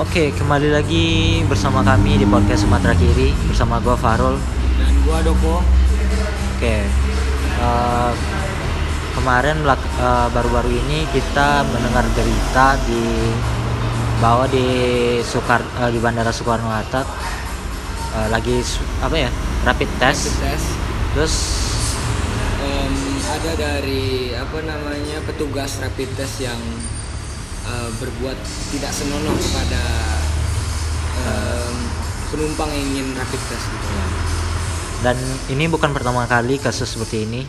Oke, kembali lagi bersama kami di podcast Sumatera Kiri bersama gua Farul. dan gua Doko Oke, eh, kemarin eh, baru-baru ini kita mendengar berita di bahwa di Sukar eh, di Bandara Soekarno Hatta eh, lagi apa ya rapid test. rapid test Terus Em, ada dari apa namanya petugas rapid test yang eh, berbuat tidak senonoh kepada em, penumpang yang ingin rapid test gitu. ya, dan ini bukan pertama kali kasus seperti ini,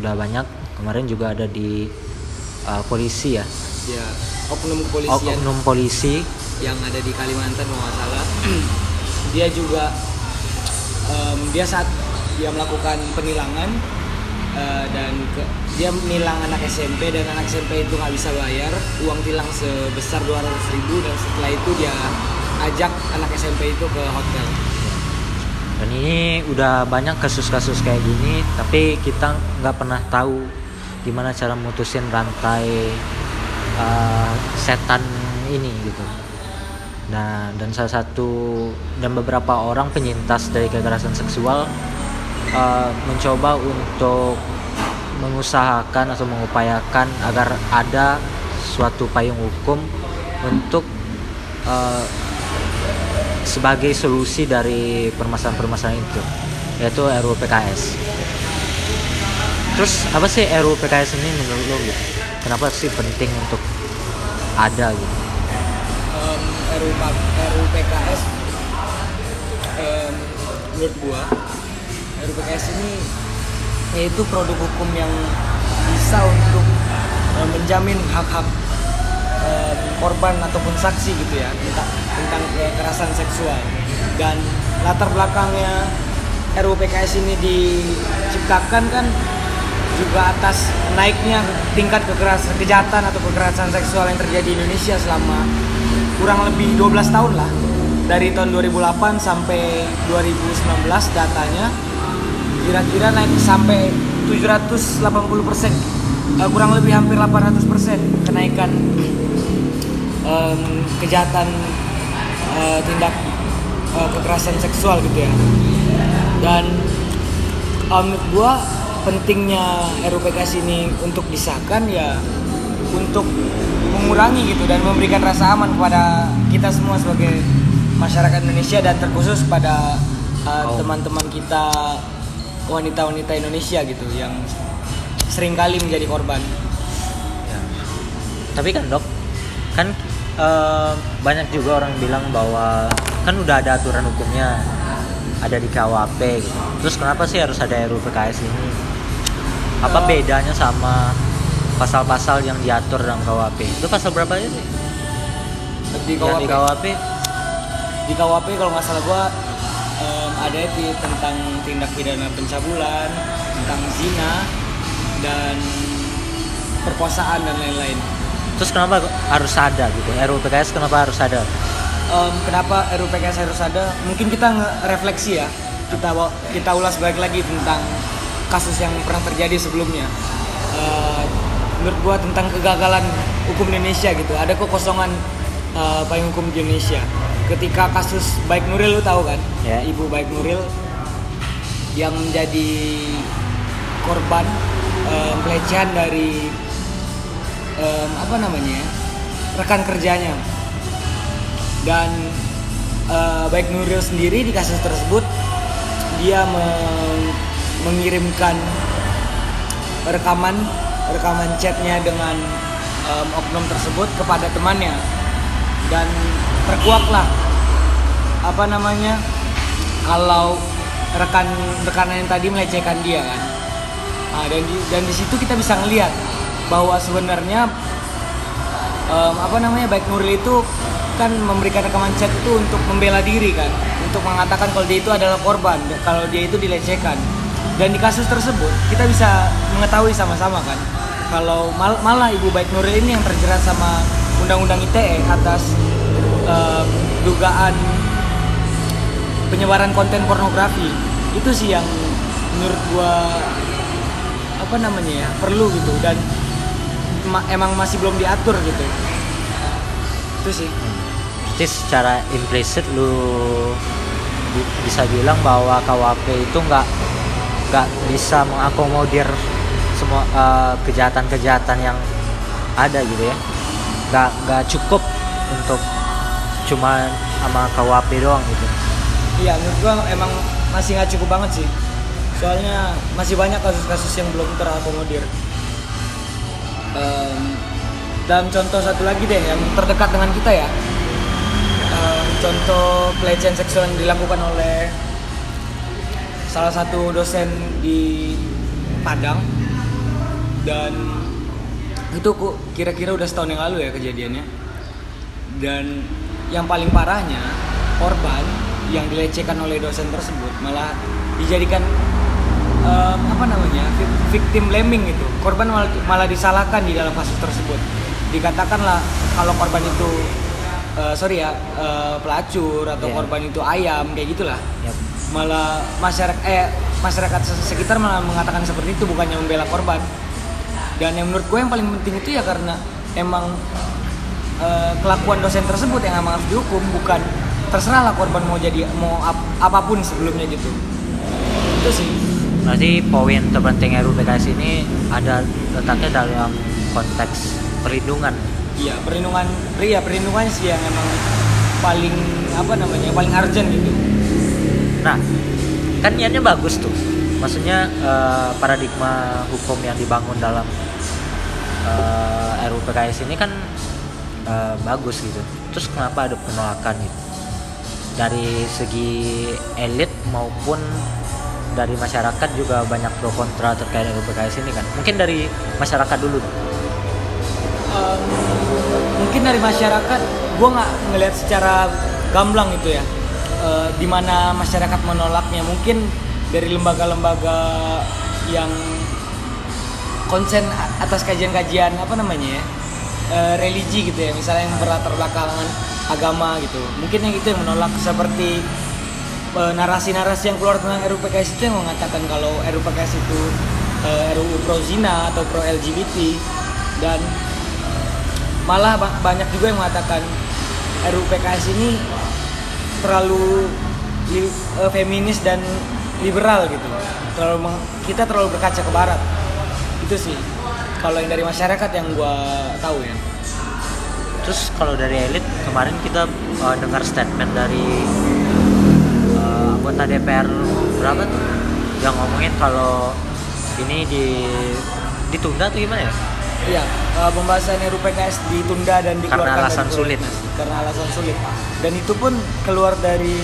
udah banyak. Kemarin juga ada di eh, polisi ya, Ya oknum kepolisian. Oknum polisi. Yang ada di Kalimantan kalau nggak salah. Dia juga em, dia saat dia melakukan penilangan eh, dan ke, dia menilang anak SMP dan anak SMP itu nggak bisa bayar. Uang tilang sebesar 200 ribu dan setelah itu dia ajak anak SMP itu ke hotel. Dan ini udah banyak kasus-kasus kayak gini tapi kita nggak pernah tahu gimana cara mutusin rantai uh, setan ini gitu. Nah dan salah satu dan beberapa orang penyintas dari kekerasan seksual uh, mencoba untuk mengusahakan atau mengupayakan agar ada suatu payung hukum untuk uh, sebagai solusi dari permasalahan-permasalahan itu yaitu RUU PKS. Terus apa sih RUU PKS ini menurut lo gitu? Kenapa sih penting untuk ada gitu? Em, RUU, PKS em, menurut gua RUU PKS ini yaitu produk hukum yang bisa untuk em, menjamin hak-hak em, korban ataupun saksi gitu ya tentang tentang kekerasan seksual. Dan latar belakangnya RUU PKS ini diciptakan kan juga atas naiknya tingkat kekerasan kejahatan atau kekerasan seksual yang terjadi di Indonesia selama kurang lebih 12 tahun lah. Dari tahun 2008 sampai 2019 datanya kira-kira naik sampai 780 persen kurang lebih hampir 800 persen kenaikan em, kejahatan eh, tindak eh, kekerasan seksual gitu ya dan um, gua pentingnya RUU PKS ini untuk disahkan ya untuk mengurangi gitu dan memberikan rasa aman kepada kita semua sebagai masyarakat Indonesia dan terkhusus pada uh, Oh. teman-teman kita wanita-wanita Indonesia gitu yang sering kali menjadi korban. Ya. Tapi kan dok, kan eh, banyak juga orang bilang bahwa kan udah ada aturan hukumnya, ada di KUHP gitu. Terus kenapa sih harus ada RUU PKS ini? Apa Eh. bedanya sama pasal-pasal yang diatur dalam KUHP? Itu pasal berapa sih? Di Yang di KUHP, KUHP di KUHP kalau nggak salah gua ada di tentang tindak pidana pencabulan, tentang zina dan perkosaan dan lain-lain. Terus kenapa harus ada gitu? RUU PKS kenapa harus ada? Em, kenapa RUU PKS harus ada? Mungkin kita refleksi ya. Kita kita ulas balik lagi tentang kasus yang pernah terjadi sebelumnya. Eh, menurut gua tentang kegagalan hukum Indonesia gitu. Ada kekosongan eh, payung hukum di Indonesia. Ketika kasus Baik Nuril lu tahu kan? Ya. Ibu Baik Nuril yang menjadi korban eh, pelecehan dari em, apa namanya ya, rekan kerjanya dan eh, baik Nuril sendiri di kasus tersebut dia meng- mengirimkan rekaman rekaman chatnya dengan em, oknum tersebut kepada temannya dan terkuaklah apa namanya kalau rekan rekannya yang tadi melecehkan dia kan. Nah, dan di, dan di situ kita bisa ngelihat bahwa sebenarnya em, apa namanya baik Nuril itu kan memberikan rekaman chat itu untuk membela diri kan. Untuk mengatakan kalau dia itu adalah korban kalau dia itu dilecehkan. Dan di kasus tersebut kita bisa mengetahui sama-sama kan kalau mal- malah ibu baik Nuril ini yang terjerat sama undang-undang ITE atas em, dugaan penyebaran konten pornografi. Itu sih yang menurut gua apa namanya ya perlu gitu. Dan ma- emang masih belum diatur gitu. Itu sih. Berarti secara implisit lu bi- bisa bilang bahwa KWP itu nggak nggak bisa mengakomodir semua eh, kejahatan-kejahatan yang ada gitu ya. Nggak nggak cukup untuk cuma sama KWP doang gitu Iya, menurut gua emang masih nggak cukup banget sih. Soalnya masih banyak kasus-kasus yang belum terakomodir. Em, dan contoh satu lagi deh yang terdekat dengan kita ya. Em, contoh pelecehan seksual yang dilakukan oleh salah satu dosen di Padang dan itu ku- kira-kira udah setahun yang lalu ya kejadiannya dan yang paling parahnya korban yang dilecehkan oleh dosen tersebut malah dijadikan em, apa namanya vi- victim blaming itu korban malah, malah disalahkan di dalam kasus tersebut. Dikatakanlah kalau korban itu eh, sorry ya eh, pelacur atau Iya. korban itu ayam kayak gitulah. Ya malah masyarakat eh masyarakat sekitar malah mengatakan seperti itu bukannya membela korban. Dan yang menurut gue yang paling penting itu ya karena emang kelakuan dosen tersebut yang emang harus dihukum bukan terserah lah korban mau jadi mau ap- apa pun sebelumnya gitu itu sih berarti poin terpenting RUU PKS ini ada letaknya dalam konteks perlindungan iya perlindungan iya perlindungan sih yang emang paling apa namanya paling urgent gitu Nah, kan niatnya bagus tuh. Maksudnya eh, paradigma hukum yang dibangun dalam eh, RUU PKS ini kan eh, bagus gitu. Terus kenapa ada penolakan gitu? Dari segi elit maupun dari masyarakat juga banyak pro kontra terkait RUU PKS ini kan. Mungkin dari masyarakat dulu. Em, mungkin dari masyarakat gue nggak ngelihat secara gamblang gitu ya Eh, di mana masyarakat menolaknya mungkin dari lembaga-lembaga yang konsen atas kajian-kajian apa namanya ya eh, religi gitu ya misalnya yang berlatar belakangan agama gitu. Mungkin yang itu yang menolak seperti eh, narasi-narasi yang keluar tentang RUU PKS itu yang mengatakan kalau RUU PKS itu eh, RUU pro zina atau pro LGBT dan malah ba- banyak juga yang mengatakan RUU PKS ini terlalu eh, feminis dan liberal gitu. Terlalu kita terlalu berkaca ke barat. Itu sih kalau yang dari masyarakat yang gua tahu ya. Terus kalau dari elit kemarin kita eh, dengar statement dari eh, anggota DPR berapa tuh yang ngomongin kalau ini di ditunda tuh gimana ya? Iya, eh, pembahasan RUU PKS ditunda dan dikeluarkan Karena alasan dari sulit. Karena alasan sulit. Dan itu pun keluar dari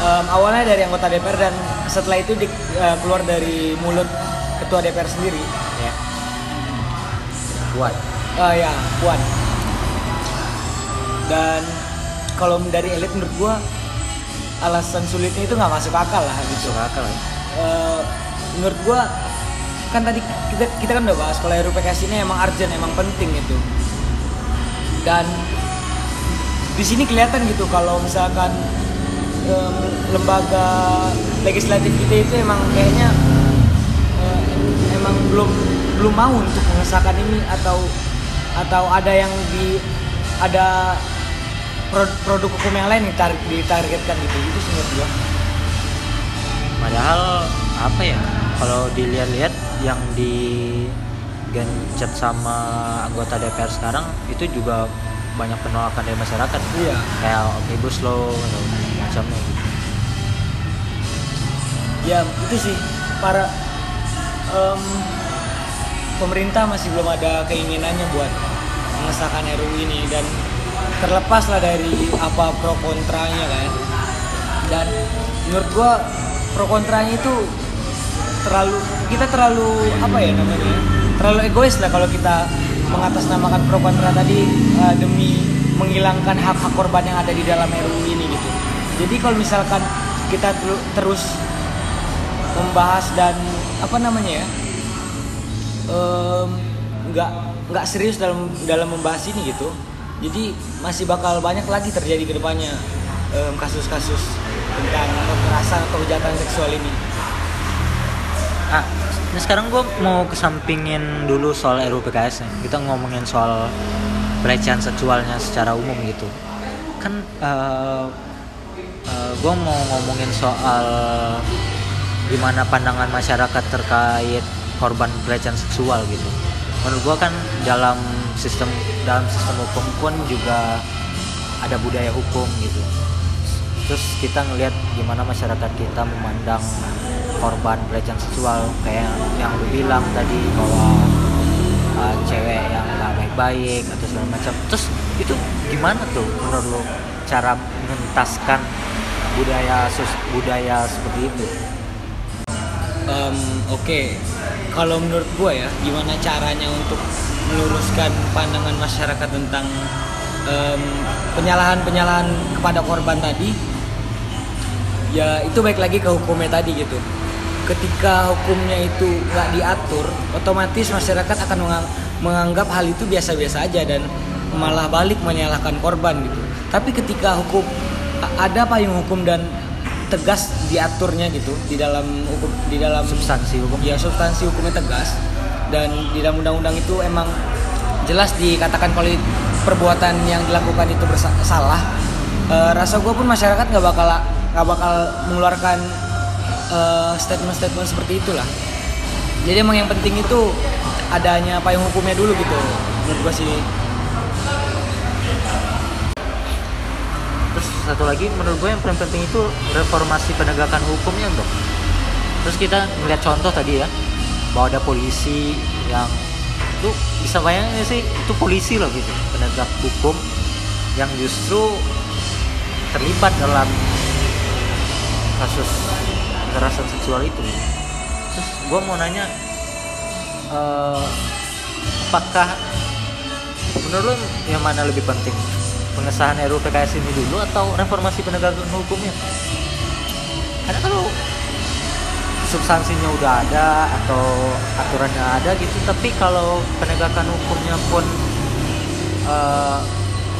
em, awalnya dari anggota DPR dan setelah itu di- eh, keluar dari mulut ketua DPR sendiri. Ya. Buat. Eh ya, Puan. Dan kalau dari elit menurut gua alasan sulitnya itu nggak masuk akal lah gitu. Masuk akal ya. Eh, menurut gua kan tadi kita kita kan udah bahas kalau RUU PKS ini emang urgent emang penting gitu dan di sini kelihatan gitu kalau misalkan em, lembaga legislatif kita itu emang kayaknya eh, emang belum belum mau untuk mengesahkan ini atau atau ada yang di ada produk hukum yang lain ditar, ditargetkan gitu itu sih gua Padahal apa ya? Kalau dilihat-lihat yang di gencet sama anggota DPR sekarang itu juga banyak penolakan dari masyarakat. iya Kayak omnibus law atau macamnya gitu. ya itu sih para em, pemerintah masih belum ada keinginannya buat mengesahkan RUU ini dan terlepas lah dari apa pro kontranya kan? Dan menurut gua pro kontranya itu terlalu kita terlalu apa ya namanya terlalu egois lah kalau kita mengatasnamakan pro kontra tadi eh, demi menghilangkan hak-hak korban yang ada di dalam RUU ini gitu. Jadi kalau misalkan kita teru- terus membahas dan apa namanya ya nggak nggak serius dalam dalam membahas ini gitu jadi masih bakal banyak lagi terjadi ke depannya em, kasus-kasus tentang kekerasan atau kejahatan seksual ini Ah, nah sekarang gue mau kesampingin dulu soal RUU PKS nih. Kita ngomongin soal pelecehan seksualnya secara umum gitu. kan uh, uh, gue mau ngomongin soal gimana pandangan masyarakat terkait korban pelecehan seksual gitu menurut gue kan dalam sistem dalam sistem hukum pun juga ada budaya hukum gitu. Terus kita ngelihat gimana masyarakat kita memandang korban pelecehan seksual. Kayak yang lu bilang tadi bahwa uh, cewek yang nggak baik-baik atau segala macam. Terus itu gimana tuh menurut lu cara menuntaskan budaya sus budaya seperti itu? Um, oke. okay. Kalau menurut gue ya gimana caranya untuk meluruskan pandangan masyarakat tentang penyalahan-penyalahan um, kepada korban tadi ya itu baik lagi ke hukumnya tadi gitu. Ketika hukumnya itu nggak diatur otomatis masyarakat akan menganggap hal itu biasa-biasa aja dan malah balik menyalahkan korban gitu. Tapi ketika hukum ada payung hukum dan tegas diaturnya gitu di dalam hukum di dalam substansi hukum. Ya substansi hukumnya tegas. Dan di dalam undang-undang itu emang jelas dikatakan kalau perbuatan yang dilakukan itu bersalah e, rasa gue pun masyarakat nggak bakal nggak bakal mengeluarkan statement statement-statement seperti itulah. Jadi emang yang penting itu adanya payung hukumnya dulu gitu menurut gue sih satu lagi menurut gue yang paling penting itu reformasi penegakan hukumnya dong terus kita melihat contoh tadi ya bahwa ada polisi yang itu bisa bayangin sih? Itu polisi loh gitu penegak hukum yang justru terlibat dalam kasus kekerasan seksual itu. Terus gue mau nanya uh, apakah menurut lo yang mana lebih penting pengesahan RUU PKS ini dulu atau reformasi penegakan hukumnya? Karena kalau substansinya udah ada atau aturannya ada gitu tapi kalau penegakan hukumnya pun uh,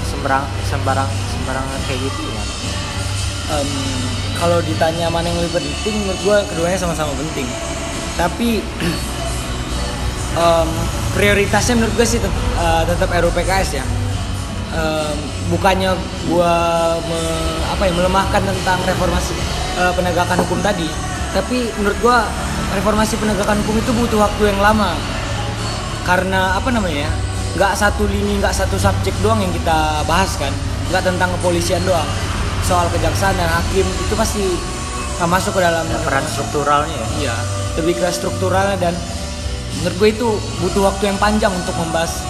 sembarang sembarang sembarangan kayak gitu ya? Um, kalau ditanya mana yang lebih penting menurut gue keduanya sama-sama penting. Tapi um, prioritasnya menurut gue sih tetap, uh, tetap RUU PKS ya um, bukannya gua me, apa ya melemahkan tentang reformasi uh, penegakan hukum tadi tapi menurut gua reformasi penegakan hukum itu butuh waktu yang lama. Karena apa namanya ya nggak satu lini nggak satu subjek doang yang kita bahas kan. Nggak tentang kepolisian doang. Soal kejaksaan dan hakim itu pasti masuk ke dalam peran strukturalnya ya? Iya lebih ke strukturalnya dan menurut gue itu butuh waktu yang panjang untuk membahas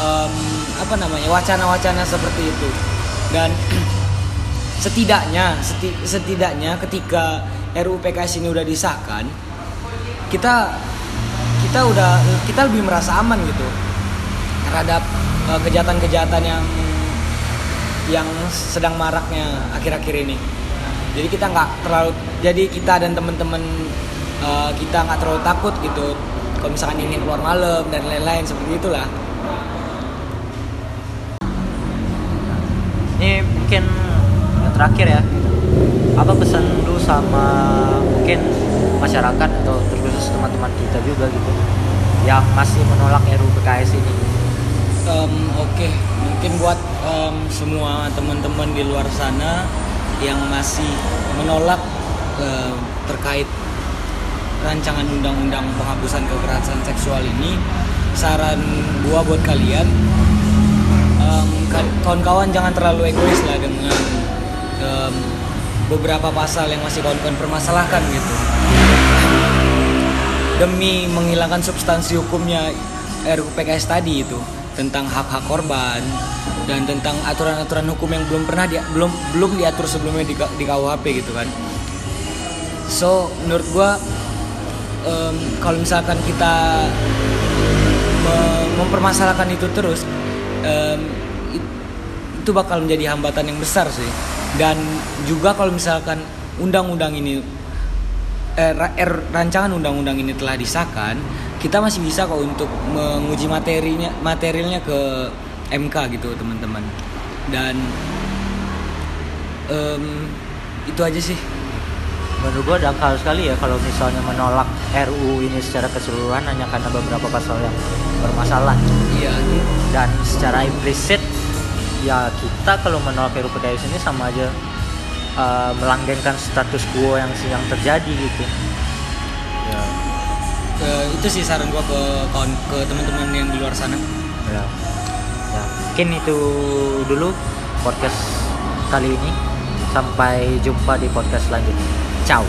um, apa namanya wacana-wacana seperti itu. Dan setidaknya seti, setidaknya ketika RUU PKS ini udah disahkan kita kita udah kita lebih merasa aman gitu terhadap uh, kejahatan-kejahatan yang yang sedang maraknya akhir-akhir ini. Jadi kita nggak terlalu jadi kita dan teman-teman uh, kita nggak terlalu takut gitu. Kalau misalkan ingin keluar malam dan lain-lain seperti itulah ini mungkin terakhir ya apa pesan lu sama mungkin masyarakat atau terkhusus teman-teman kita juga gitu yang masih menolak RUU PKS ini um, oke okay. mungkin buat um, semua teman-teman di luar sana yang masih menolak uh, terkait rancangan undang-undang penghapusan kekerasan seksual ini saran gua buat kalian kawan-kawan jangan terlalu egois lah dengan um, beberapa pasal yang masih kawan-kawan permasalahkan gitu. Demi menghilangkan substansi hukumnya RUU PKS tadi itu tentang hak-hak korban dan tentang aturan-aturan hukum yang belum pernah dia, belum belum diatur sebelumnya di, di KUHP gitu kan. So menurut gua um, kalau misalkan kita mempermasalahkan itu terus um, itu bakal menjadi hambatan yang besar sih. Dan juga kalau misalkan undang-undang ini eh, er, rancangan undang-undang ini telah disahkan kita masih bisa kok untuk menguji materinya materialnya ke MK gitu teman-teman. Dan um, itu aja sih. Menurut gue dangkal sekali ya kalau misalnya menolak RUU ini secara keseluruhan hanya karena beberapa pasal yang bermasalah. Iya. Dan secara implisit ya kita kalau menolak RUU PKS ini sama aja uh, melanggengkan status quo yang yang terjadi gitu. Ya. Uh, itu sih saran gua ke kawan ke teman-teman yang di luar sana. Ya. Ya mungkin itu dulu podcast kali ini. Sampai jumpa di podcast selanjutnya. Ciao